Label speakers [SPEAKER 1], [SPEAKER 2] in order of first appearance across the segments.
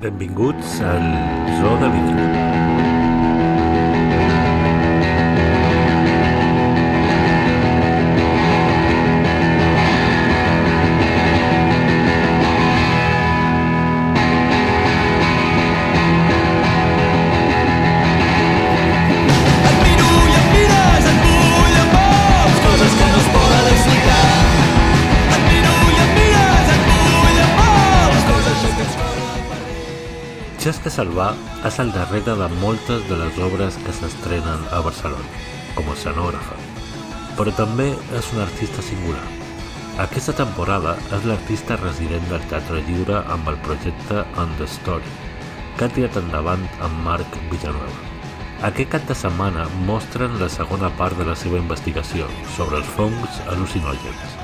[SPEAKER 1] Benvinguts al Zoo de Vidre. Salvà és al darrere de moltes de les obres que s'estrenen a Barcelona, com a escenògrafa, però també és un artista singular. Aquesta temporada és l'artista resident del Teatre Lliure amb el projecte On the Story, que ha tirat endavant amb Marc Villanueva. Aquest cap de setmana mostren la segona part de la seva investigació sobre els fongs al·lucinògens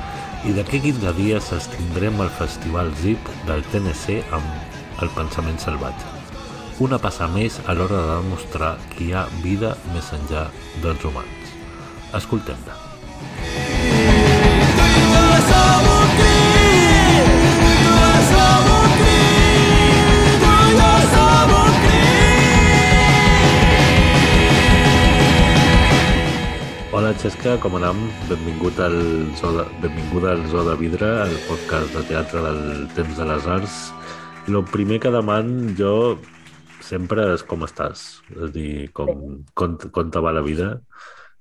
[SPEAKER 1] i d'aquí 15 dies estindrem al Festival ZIP del TNC amb El pensament salvatge. Una passa més a l'hora de demostrar que hi ha vida més enllà dels humans. Escoltem-la. Hola Xesca, com anem? Benvingut al Zoo de, benvinguda al Zoo de Vidre, el podcast de teatre del Temps de les Arts. El primer que deman jo sempre és com estàs, és a dir, com, com, com te va la vida.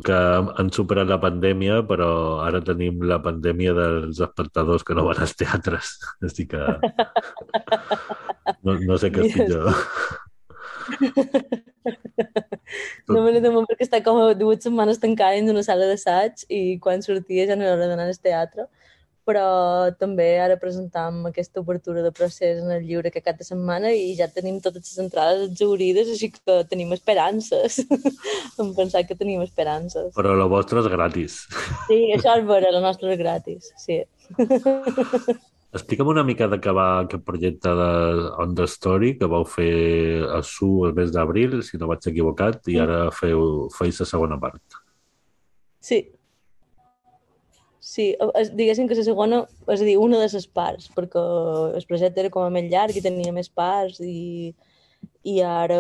[SPEAKER 1] Que han superat la pandèmia, però ara tenim la pandèmia dels espectadors que no van als teatres. És a dir que... No, no sé què és pitjor.
[SPEAKER 2] No me molt perquè està com dues setmanes tancada dins una sala d'assaig i quan sortia ja no era d'anar al teatre però també ara presentam aquesta obertura de procés en el lliure que cap de setmana i ja tenim totes les entrades exaurides, així que tenim esperances. em pensar que tenim esperances.
[SPEAKER 1] Però la vostra és gratis.
[SPEAKER 2] Sí, això és vera, la nostra és gratis, sí.
[SPEAKER 1] Explica'm una mica de què va aquest projecte de On the Story que vau fer a Su el mes d'abril, si no vaig equivocat, i ara feu, feis la segona part.
[SPEAKER 2] Sí. Sí, es, diguéssim que la segona, és a dir, una de les parts, perquè el projecte era com a més llarg i tenia més parts i, i ara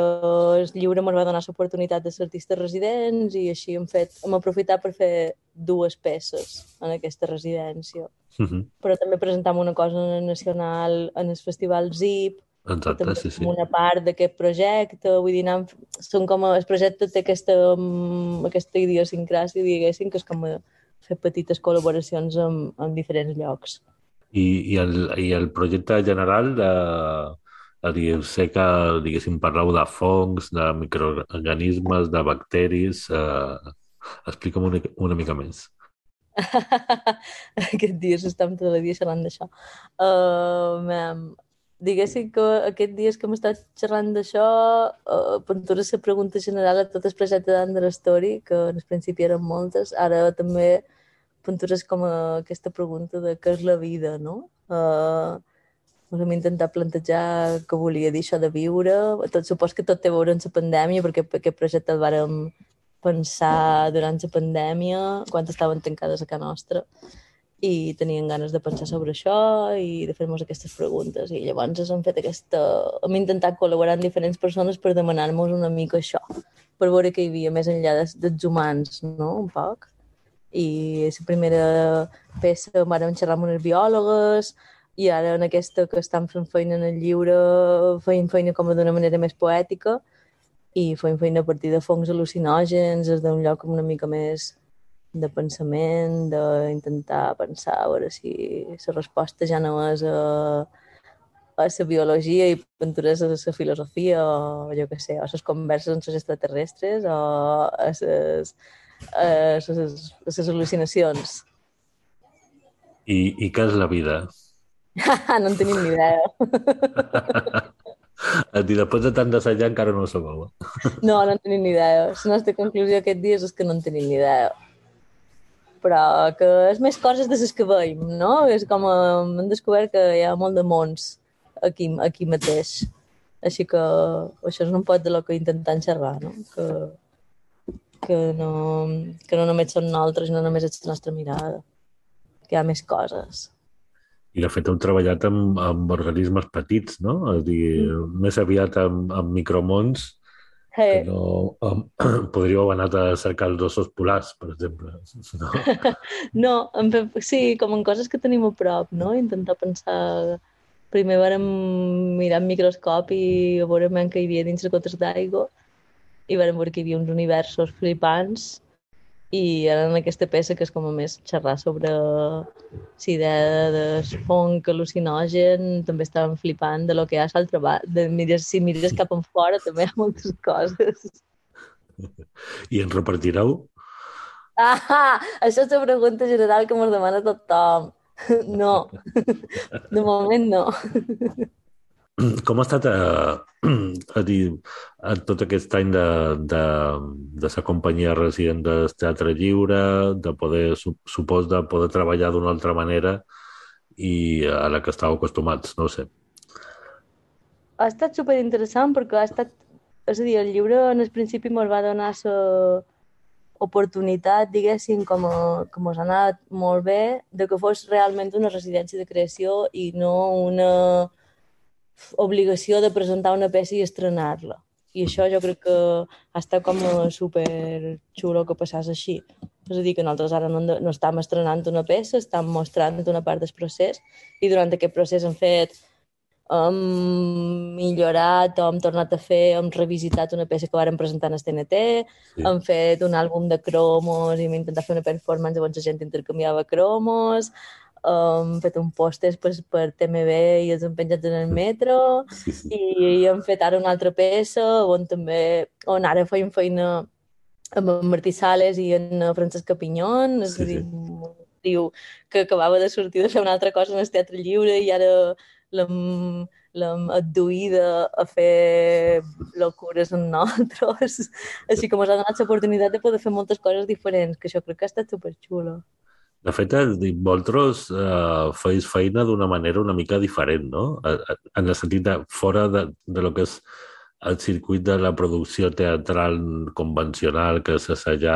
[SPEAKER 2] el lliure ens va donar l'oportunitat de ser artistes residents i així hem, fet, hem aprofitat per fer dues peces en aquesta residència.
[SPEAKER 1] Uh -huh.
[SPEAKER 2] Però també presentam una cosa nacional en el Festival ZIP,
[SPEAKER 1] Exacte,
[SPEAKER 2] també
[SPEAKER 1] sí,
[SPEAKER 2] és
[SPEAKER 1] sí.
[SPEAKER 2] una part d'aquest projecte, vull dir, anem, són com a, el projecte té aquesta, aquesta idiosincràsia, diguéssim, que és com a fer petites col·laboracions amb, amb diferents llocs.
[SPEAKER 1] I, i, el, I el projecte general de... A dir, sé que, diguéssim, parleu de fongs, de microorganismes, de bacteris... Eh, explica'm una, una mica més.
[SPEAKER 2] aquest dia s'estem tot el dia xerrant d'això. Uh, diguéssim que aquest dies que hem estat xerrant d'això, uh, Pintura la pregunta general a tot el projecte d'Under Story, que en principi eren moltes, ara també És com a aquesta pregunta de què és la vida, no? Uh, vam intentar plantejar què volia dir això de viure. Tot, supos que tot té a veure amb la pandèmia, perquè aquest projecte el vàrem pensar durant la pandèmia, quan estaven tancades a casa nostra, i tenien ganes de pensar sobre això i de fer-nos aquestes preguntes. I llavors hem fet aquesta... Hem intentat col·laborar amb diferents persones per demanar-nos una mica això, per veure què hi havia més enllà dels, dels humans, no?, un poc. I la primera peça vam xerrar amb unes biòlogues, i ara en aquesta que estan fent feina en el lliure, feien feina com d'una manera més poètica, i feien feina a partir de fongs al·lucinògens, des d'un lloc una mica més de pensament, d'intentar pensar a veure si la resposta ja no és a, a la biologia i pintures a la filosofia o jo què sé, o les converses amb els extraterrestres o a les, a les, les al·lucinacions.
[SPEAKER 1] I, I què és la vida?
[SPEAKER 2] no en tenim ni idea.
[SPEAKER 1] A dir, després de tant d'assajar encara no ho sabeu. eh?
[SPEAKER 2] No, no en tenim ni idea. La nostra conclusió aquest dia és que no en tenim ni idea. Però que és més coses de les que veiem, no? És com a, hem descobert que hi ha molt de mons aquí, aquí mateix. Així que això és un pot de lo que intentem xerrar, no? Que, que, no, que no només són nosaltres, no només és la nostra mirada, que hi ha més coses.
[SPEAKER 1] I de fet heu treballat amb, amb organismes petits, no? És a dir, més aviat amb, amb micromons que
[SPEAKER 2] Eh,
[SPEAKER 1] no... Amb, podríeu haver anat a cercar els ossos polars, per exemple. No?
[SPEAKER 2] No, en sí, com en coses que tenim a prop, no? Intentar pensar... Primer vàrem mirar amb microscopi a veure men què hi havia dins les gotes d'aigua i vàrem veure que hi havia uns universos flipants i ara en aquesta peça que és com a més xerrar sobre la idea del fong al·lucinogen també estàvem flipant de lo que hi ha a l'altra banda. De, mires, si mires cap en fora també hi ha moltes coses.
[SPEAKER 1] I ens repartireu?
[SPEAKER 2] Ah, això és la pregunta general que ens demana tothom. No, de moment no.
[SPEAKER 1] Com ha estat a, a dir, a tot aquest any de, de, de la companyia resident del Teatre Lliure, de poder, su- supos de poder treballar d'una altra manera i a la que estàveu acostumats, no sé.
[SPEAKER 2] Ha estat super interessant perquè ha estat... És a dir, el llibre en el principi ens va donar la oportunitat, diguéssim, com, a, com us ha anat molt bé, de que fos realment una residència de creació i no una obligació de presentar una peça i estrenar-la. I això jo crec que ha estat com a super xulo que passés així. És a dir, que nosaltres ara no, no estem estrenant una peça, estem mostrant una part del procés i durant aquest procés hem fet hem millorat, hem tornat a fer, hem revisitat una peça que vàrem presentar en el TNT,
[SPEAKER 1] Sí.
[SPEAKER 2] hem fet un àlbum de cromos i hem intentat fer una performance on la gent intercanviava cromos, hem fet un pòster per, per TMB i els hem penjat en el metro,
[SPEAKER 1] Sí, sí.
[SPEAKER 2] i hem fet ara una altra peça on també, on ara feim feina amb en Martí Sales i en eh, Francesc Capinyon, és
[SPEAKER 1] Sí,
[SPEAKER 2] a dir,
[SPEAKER 1] sí.
[SPEAKER 2] un tio que acabava de sortir de fer una altra cosa en el Teatre Lliure i ara l'hem adduïda a fer locures amb nosaltres. Així que ens ha donat l'oportunitat de poder fer moltes coses diferents, que això crec que ha estat superxulo.
[SPEAKER 1] De fet, és dir, vosaltres eh, feis feina d'una manera una mica diferent, no? A- a- En el sentit de fora de, de lo que és el circuit de la producció teatral convencional que s'assaja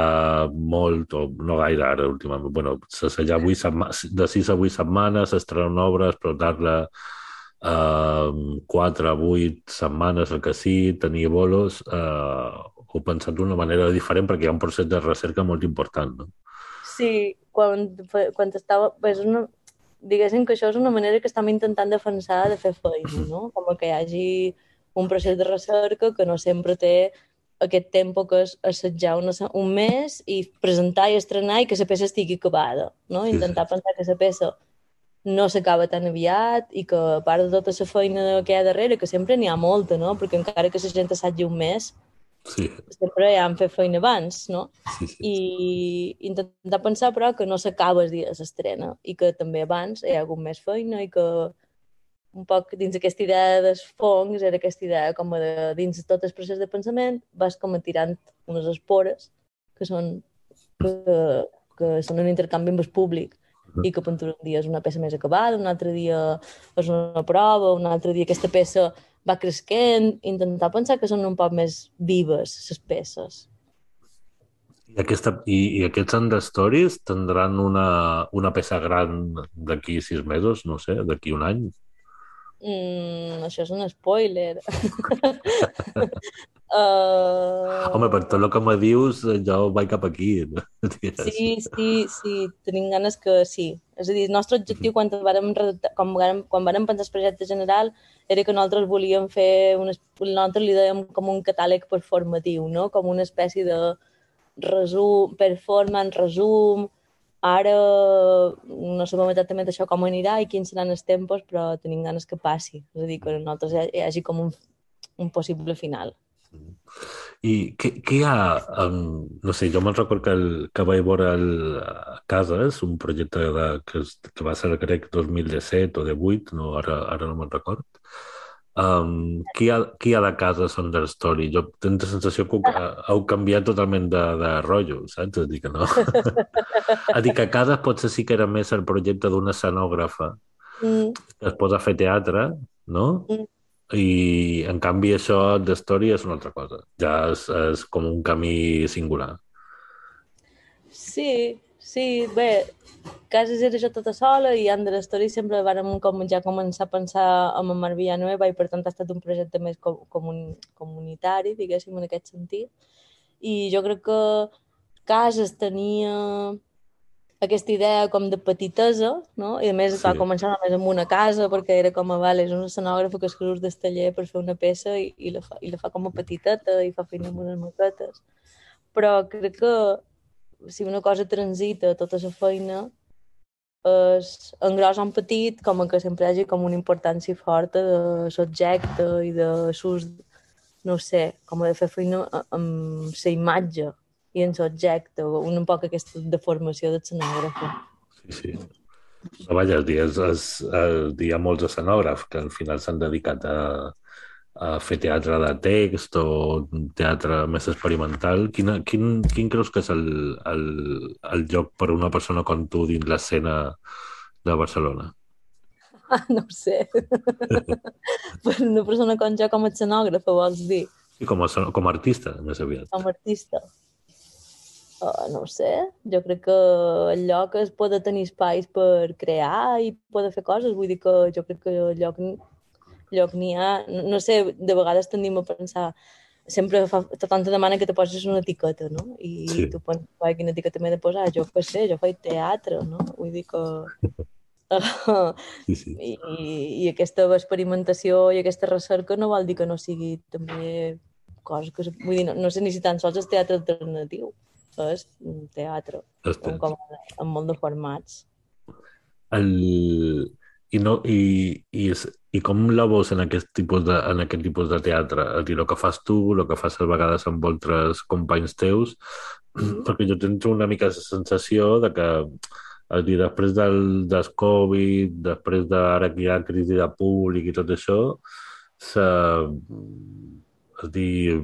[SPEAKER 1] molt, o no gaire ara últimament, bueno, setma- de sis a vuit setmanes, estrenar una obra, explotar-la eh, quatre, vuit setmanes, el que sigui, tenir bolos, eh, ho pensat d'una manera diferent perquè hi ha un procés de recerca molt important, no?
[SPEAKER 2] Sí, quan, quan estava... És una, diguéssim que això és una manera que estem intentant defensar de fer feina, no? Com que hi hagi un procés de recerca que no sempre té aquest tempo que és assetjar una, un mes i presentar i estrenar i que la peça estigui acabada, no?
[SPEAKER 1] Sí, sí.
[SPEAKER 2] Intentar pensar que la peça no s'acaba tan aviat i que a part de tota la feina que hi ha darrere, que sempre n'hi ha molta, no? Perquè encara que la gent assagi un mes,
[SPEAKER 1] Sí,
[SPEAKER 2] sempre ja han fet feina abans, no?
[SPEAKER 1] sí, sí.
[SPEAKER 2] i intentar pensar però que no s'acaba el dia de l'estrena i que també abans hi ha hagut més feina i que un poc dins aquesta idea dels fongs era aquesta idea com de dins tot el procés de pensament vas com a tirant unes espores que són que, que són un intercanvi amb el públic i que un dia és una peça més acabada, un altre dia és una prova, un altre dia aquesta peça va cresquent, intentar pensar que són un poc més vives les peces.
[SPEAKER 1] I, aquesta, i, i aquests Under Stories tindran una, una peça gran d'aquí sis mesos, no sé, d'aquí un any?
[SPEAKER 2] Mm, això és un spoiler. uh...
[SPEAKER 1] Home, per tot el que me dius, jo vaig cap aquí. no?
[SPEAKER 2] Sí, sí, sí, tenim ganes que sí. És a dir, el nostre objectiu quan vàrem, quan vàrem, quan vàrem pensar el projecte general era que nosaltres volíem fer, un, nosaltres li dèiem com un catàleg performatiu, no? com una espècie de resum, performance, resum, ara no sabem exactament això com anirà i quins seran els tempos, però tenim ganes que passi. És a dir, que nosaltres hi, hagi com un, un possible final.
[SPEAKER 1] I què, què hi ha? Um, no sé, jo me'n recordo que, el, que vaig veure el, Cases, un projecte de, que, que va ser, crec, 2017 o 18, no, ara, ara no me'n record. Um, qui, ha, qui ha de Cases Under Story? Jo tinc la sensació que heu, canviat totalment de, de rotllo, saps? És a dir, que no. a dir, que Cases potser sí que era més el projecte d'una escenògrafa
[SPEAKER 2] Mm,
[SPEAKER 1] que es posa a fer teatre, no?
[SPEAKER 2] Mm.
[SPEAKER 1] I en canvi això de Story és una altra cosa. Ja és, és com un camí singular.
[SPEAKER 2] Sí, sí, bé, quasi era jo tota sola i Under Story sempre vàrem com ja començar a pensar amb en Marc Villanueva i per tant ha estat un projecte més com, comun, comunitari, diguéssim, en aquest sentit. I jo crec que Cases tenia aquesta idea com de petitesa, no? I a més
[SPEAKER 1] Sí.
[SPEAKER 2] va començar només amb una casa perquè era com a, vale, és una escenògrafa que es del taller per fer una peça i, i, la fa, i la fa com a petiteta i fa feina amb unes maquetes. Però crec que si una cosa transita tota la feina és en gros o en petit com que sempre hi hagi com una importància forta de subjecte i de sus, no sé, com de fer feina amb la imatge i en l'objecte, un poc aquesta deformació de l'escenògrafa.
[SPEAKER 1] Sí, sí. Però vaja, és, és, dia hi ha molts escenògrafs que al final s'han dedicat a, a fer teatre de text o teatre més experimental. Quina, quin, quin creus que és el, el, el lloc per a una persona com tu dins l'escena de Barcelona?
[SPEAKER 2] Ah, no ho sé. per una persona com jo, com a escenògrafa, vols dir?
[SPEAKER 1] I com a, com a artista, més aviat.
[SPEAKER 2] Com a artista. Uh, no ho sé, jo crec que el lloc es pot tenir espais per crear i poder fer coses, vull dir que jo crec que el lloc, lloc n'hi ha, no, no sé, de vegades tendim a pensar, sempre fa, tothom te demana que te posis una etiqueta, no? I
[SPEAKER 1] Sí.
[SPEAKER 2] tu penses, "Uai, quina etiqueta m'he de posar? Jo què sé, jo faig teatre, no? Vull dir que...
[SPEAKER 1] Sí, sí.
[SPEAKER 2] I, i aquesta experimentació i aquesta recerca no vol dir que no sigui també coses que... Vull dir, no, no sé ni si tan sols és teatre alternatiu, és un teatre
[SPEAKER 1] Este.
[SPEAKER 2] amb, com, amb molt de formats.
[SPEAKER 1] El... I, no, i, i, és, I com la veus en aquest tipus de, en aquest tipus de teatre? És a dir, el que fas tu, el que fas a vegades amb altres companys teus, perquè jo tinc una mica la sensació de que és a dir, després del, del Covid, després d'ara que hi ha crisi de públic i tot això, se, és a dir,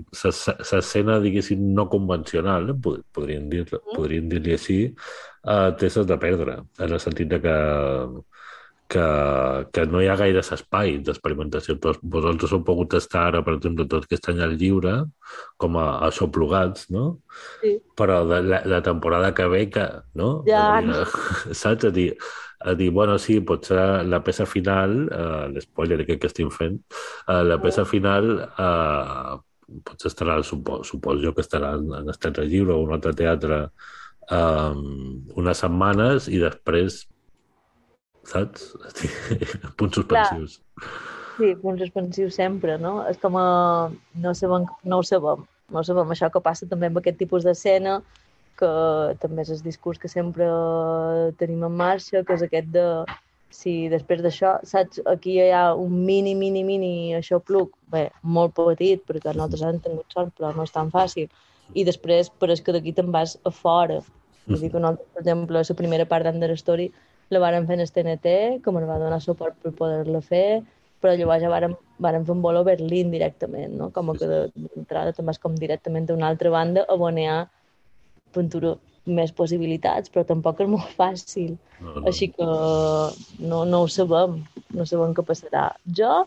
[SPEAKER 1] l'escena, diguéssim, no convencional, eh, pod- podríem dir-li podríem dir així, eh, té ses de perdre, en el sentit de que que, que no hi ha gaires espais d'experimentació. Vos- Vosaltres heu pogut estar ara, per exemple, tot aquest any al lliure, com a, a soplugats, no?
[SPEAKER 2] Sí.
[SPEAKER 1] Però de la, la temporada que ve, que, no?
[SPEAKER 2] Ja,
[SPEAKER 1] dir, saps? A dir, a dir, bueno, sí, potser la peça final, eh, l'espoiler que, que estic fent, eh, la peça final eh, potser estarà, supo, suposo jo que estarà en, en el teatre lliure o un altre teatre eh, unes setmanes i després saps? Punts suspensius.
[SPEAKER 2] Sí, punts suspensius sempre, no? És com a... No, sabem, no ho sabem. No ho sabem. Això que passa també amb aquest tipus d'escena, que també és el discurs que sempre tenim en marxa, que és aquest de si després d'això, saps, aquí hi ha un mini, mini, mini aixopluc, bé, molt petit, perquè nosaltres hem tingut sort, però no és tan fàcil, i després pareix que d'aquí te'n vas a fora. Vull dir que nosaltres, per exemple, la primera part d'Under Story la vàrem fer en el TNT, que ens va donar suport per poder-la fer, però llavors ja vàrem, vàrem fer un vol a Berlín directament, no? Com que de- d'entrada te'n vas com directament a una altra banda a on hi ha pintura més possibilitats, però tampoc és molt fàcil.
[SPEAKER 1] No, no.
[SPEAKER 2] Així que no, no ho sabem, no sabem què passarà. Jo,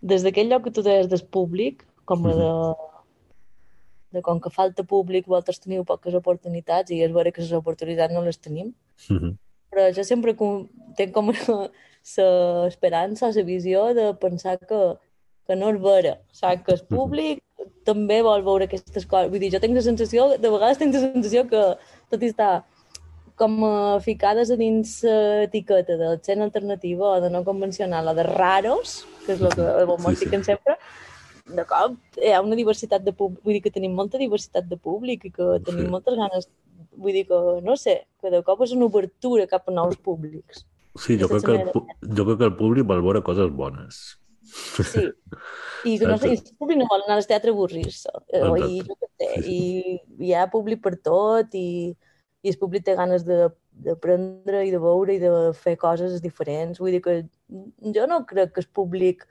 [SPEAKER 2] des d'aquell lloc que tu deies del públic, com a de, de com que falta públic, vosaltres teniu poques oportunitats i és vera que les oportunitats no les tenim,
[SPEAKER 1] Mhm.
[SPEAKER 2] Però jo sempre com, tenc com l'esperança, la visió de pensar que, que no és vera, saps? Que el públic també vol veure aquestes coses. Vull dir, jo tinc la sensació, de vegades tinc la sensació que tot i estar com eh, ficades a dins l'etiqueta de l'escena alternativa o de no convencional o de raros, que és el que el
[SPEAKER 1] sí,
[SPEAKER 2] sí.
[SPEAKER 1] sí.
[SPEAKER 2] sempre, de cop hi ha una diversitat de públic, vull dir que tenim molta diversitat de públic i que tenim
[SPEAKER 1] Sí.
[SPEAKER 2] moltes ganes, vull dir que, no sé, que de cop és una obertura cap a nous públics.
[SPEAKER 1] Sí, jo crec, que el, jo crec que el públic vol veure coses bones.
[SPEAKER 2] Sí. I que no sé, el públic no vol anar al teatre a avorrir-se. Eh. I, jo què sé, i hi ha públic per tot i, i el públic té ganes de d'aprendre i de veure i de fer coses diferents. Vull dir que jo no crec que el públic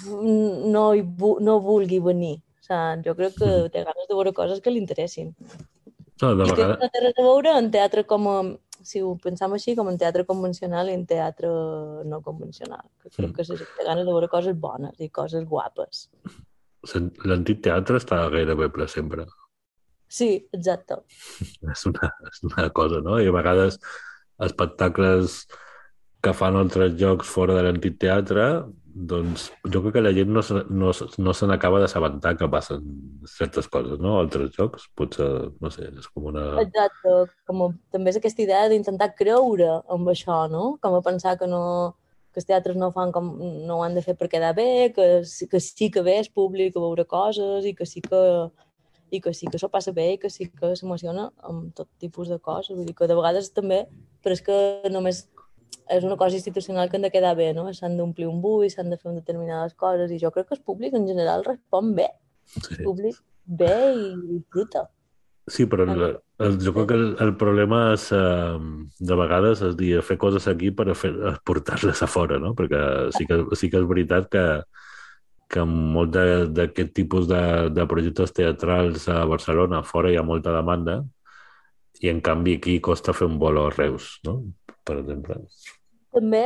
[SPEAKER 2] no, hi no vulgui venir. Saps? Jo crec que té ganes de veure coses que li interessin.
[SPEAKER 1] No, de vegades...
[SPEAKER 2] no té res a veure en teatre com a, si ho pensam així, com en teatre convencional i en teatre no convencional. Que crec
[SPEAKER 1] Mm.
[SPEAKER 2] que la gent té ganes de veure coses bones i coses guapes.
[SPEAKER 1] L'antic teatre està gairebé ple sempre.
[SPEAKER 2] Sí, exacte.
[SPEAKER 1] És una, és una cosa, no? I a vegades espectacles que fan altres jocs fora de l'antic teatre, doncs jo crec que la gent no, no, no se n'acaba d'assabentar que passen certes coses, no? Altres jocs, potser, no sé, és com una...
[SPEAKER 2] Exacte, com a, també és aquesta idea d'intentar creure amb això, no? Com a pensar que no que els teatres no, fan com, no ho han de fer per quedar bé, que, que sí que ve el públic a veure coses i que sí que, i que sí que s'ho passa bé i que sí que s'emociona amb tot tipus de coses. Vull dir que de vegades també, però és que només és una cosa institucional que han de quedar bé, no? S'han d'omplir un buit, s'han de fer determinades coses i jo crec que el públic en general respon bé.
[SPEAKER 1] Sí.
[SPEAKER 2] El públic bé i disfruta.
[SPEAKER 1] Sí, però el, el, jo crec que el, el problema és, eh, de vegades, és dir, fer coses aquí per portar-les a fora, no? Perquè sí que, sí que és veritat que, que molt d'aquest tipus de, de projectes teatrals a Barcelona, a fora hi ha molta demanda, i en canvi aquí costa fer un vol a Reus, no? Per exemple.
[SPEAKER 2] També,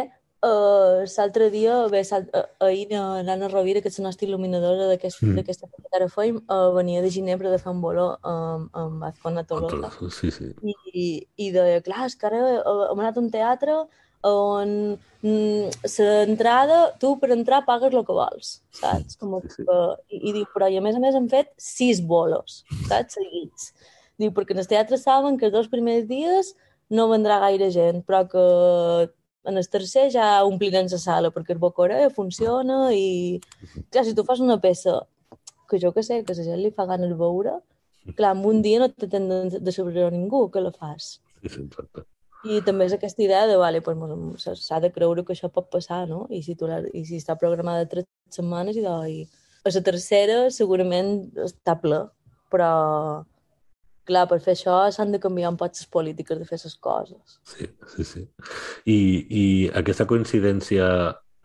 [SPEAKER 2] uh, l'altre dia, bé, eh, ahir na- l'Anna Rovira, que és la nostra il·luminadora
[SPEAKER 1] Mm.
[SPEAKER 2] d'aquesta mm. que ara fem, uh, venia de Ginebra de fer un voló amb, amb Azcona Tolosa.
[SPEAKER 1] Sí, sí.
[SPEAKER 2] I, i deia, clar, és que ara eh, hem anat a un teatre on mm, l'entrada, tu per entrar pagues el que vols, saps? Com
[SPEAKER 1] Sí, sí.
[SPEAKER 2] que, i, I diu, però i a més a més han fet sis bolos, saps? Seguits. Diu, perquè en el teatre saben que els dos primers dies no vendrà gaire gent, però que en el tercer ja ompliran la sala, perquè el Bocoré funciona i... Clar, si tu fas una peça que jo que sé, que la gent li fa ganes veure, clar, en un dia no te ten de, de sobreviure ningú que la fas.
[SPEAKER 1] sí, sí exacte.
[SPEAKER 2] I també és aquesta idea de, vale, pues, s'ha de creure que això pot passar, no? I si, tu la, i si està programada tres setmanes, i, de, i a la tercera segurament està ple, però clar, per fer això s'han de canviar un poc les polítiques de fer les coses.
[SPEAKER 1] Sí, sí, sí. I, i aquesta coincidència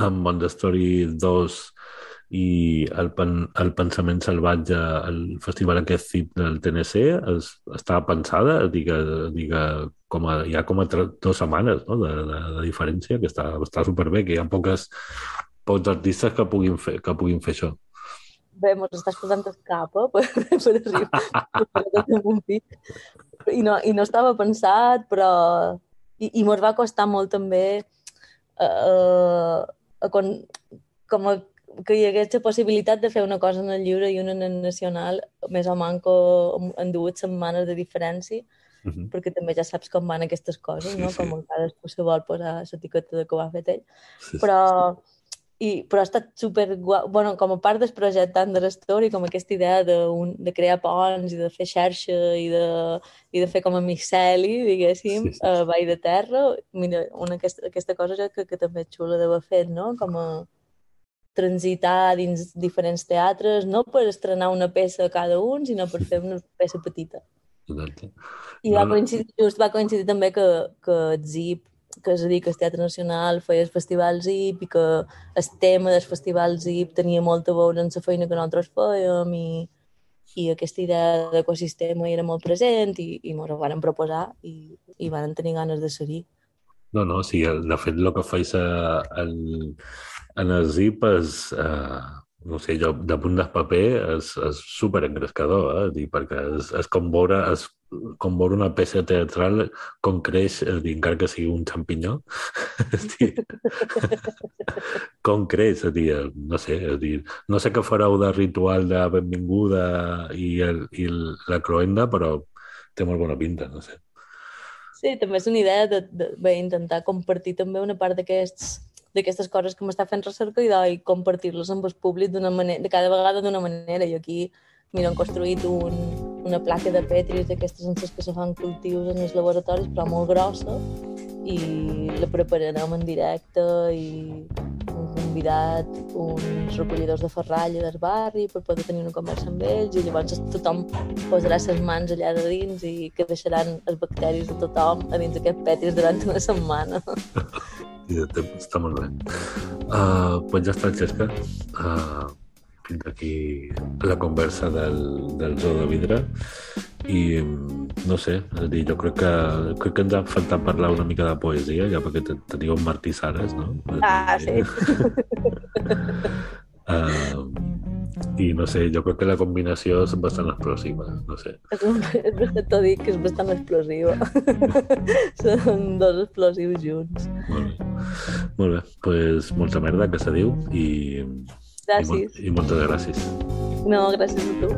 [SPEAKER 1] amb Montessori 2 i el, pen, el pensament salvatge, el festival aquest CIP del TNC, es, està pensada, diga, diga, com a, hi ha com a dues setmanes no? de, de, de diferència, que està, està superbé, que hi ha poques, pocs artistes que puguin fer, que puguin fer això.
[SPEAKER 2] Bé, mos estàs posant el cap, eh, per, per arribar. I no, I no estava pensat, però... I, i mos va costar molt també eh, a, con, com a, que hi hagués la possibilitat de fer una cosa en el lliure i una en el nacional, més o manco en dues setmanes de diferència,
[SPEAKER 1] Uh -huh.
[SPEAKER 2] perquè també ja saps com van aquestes coses,
[SPEAKER 1] Sí,
[SPEAKER 2] no?
[SPEAKER 1] sí.
[SPEAKER 2] Com cadascú se vol posar l'etiqueta de que ho ha fet ell
[SPEAKER 1] Sí, sí.
[SPEAKER 2] I, però ha estat super guai. Bueno, com a part del projecte Under Story, com aquesta idea de, un, de crear ponts i de fer xarxa i de, i de fer com a miceli, diguéssim,
[SPEAKER 1] Sí, sí, sí.
[SPEAKER 2] a Vall de Terra. Mira, una, aquesta, aquesta cosa crec que també és xula d'haver fet, no? Com a transitar dins diferents teatres, no per estrenar una peça a cada un, sinó per fer una peça petita.
[SPEAKER 1] Exacte.
[SPEAKER 2] I va coincidir, just va coincidir també que, que ZIP, que és a dir, que el Teatre Nacional feia el Festival ZIP i que el tema del Festival ZIP tenia molt a veure amb la feina que nosaltres fèiem i, i aquesta idea d'ecosistema era molt present i, i ens ho van proposar i, i van tenir ganes de seguir.
[SPEAKER 1] No, no, sí, de fet, el que feis a, el, en el zip és, eh, no sé, jo, de punt de paper és, és super engrescador, eh? Dir, perquè és, és com veure, és com veure una peça teatral com creix, és dir, encara que sigui un xampinyó, és dir, com creix, és dir, no sé, dir, no sé què fareu de ritual de benvinguda i, el, i la cloenda, però té molt bona pinta, no sé.
[SPEAKER 2] Sí, també és una idea de, de, bé, intentar compartir també una part d'aquests d'aquestes coses que m'està fent recerca i, de, i compartir-les amb el públic d'una manera, de cada vegada d'una manera. I aquí, mira, han construït un, una placa de Petris d'aquestes en les que se fan cultius en els laboratoris, però molt grossa, i la prepararem en directe i hem convidat uns recollidors de ferralla del barri per poder tenir una conversa amb ells i llavors tothom posarà les mans allà de dins i que deixaran els bacteris de tothom a dins d'aquest Petris durant una setmana.
[SPEAKER 1] I està molt bé. Uh, pues ja està, Xesca. Uh, fins aquí la conversa del, del zoo de vidre. I no sé, és a dir, jo crec que, crec que ens ha faltat parlar una mica de poesia, ja perquè te- teniu en Martí Sares, no?
[SPEAKER 2] Ah, sí.
[SPEAKER 1] Uh, I no sé, jo crec que la combinació és bastant explosiva, no sé.
[SPEAKER 2] És un, t'ho dic que és bastant explosiva. Són dos explosius junts.
[SPEAKER 1] Molt bé. Molt bé, pues molta merda que se diu i, i,
[SPEAKER 2] Gràcies.
[SPEAKER 1] mol- i moltes gràcies.
[SPEAKER 2] No, gràcies a tu.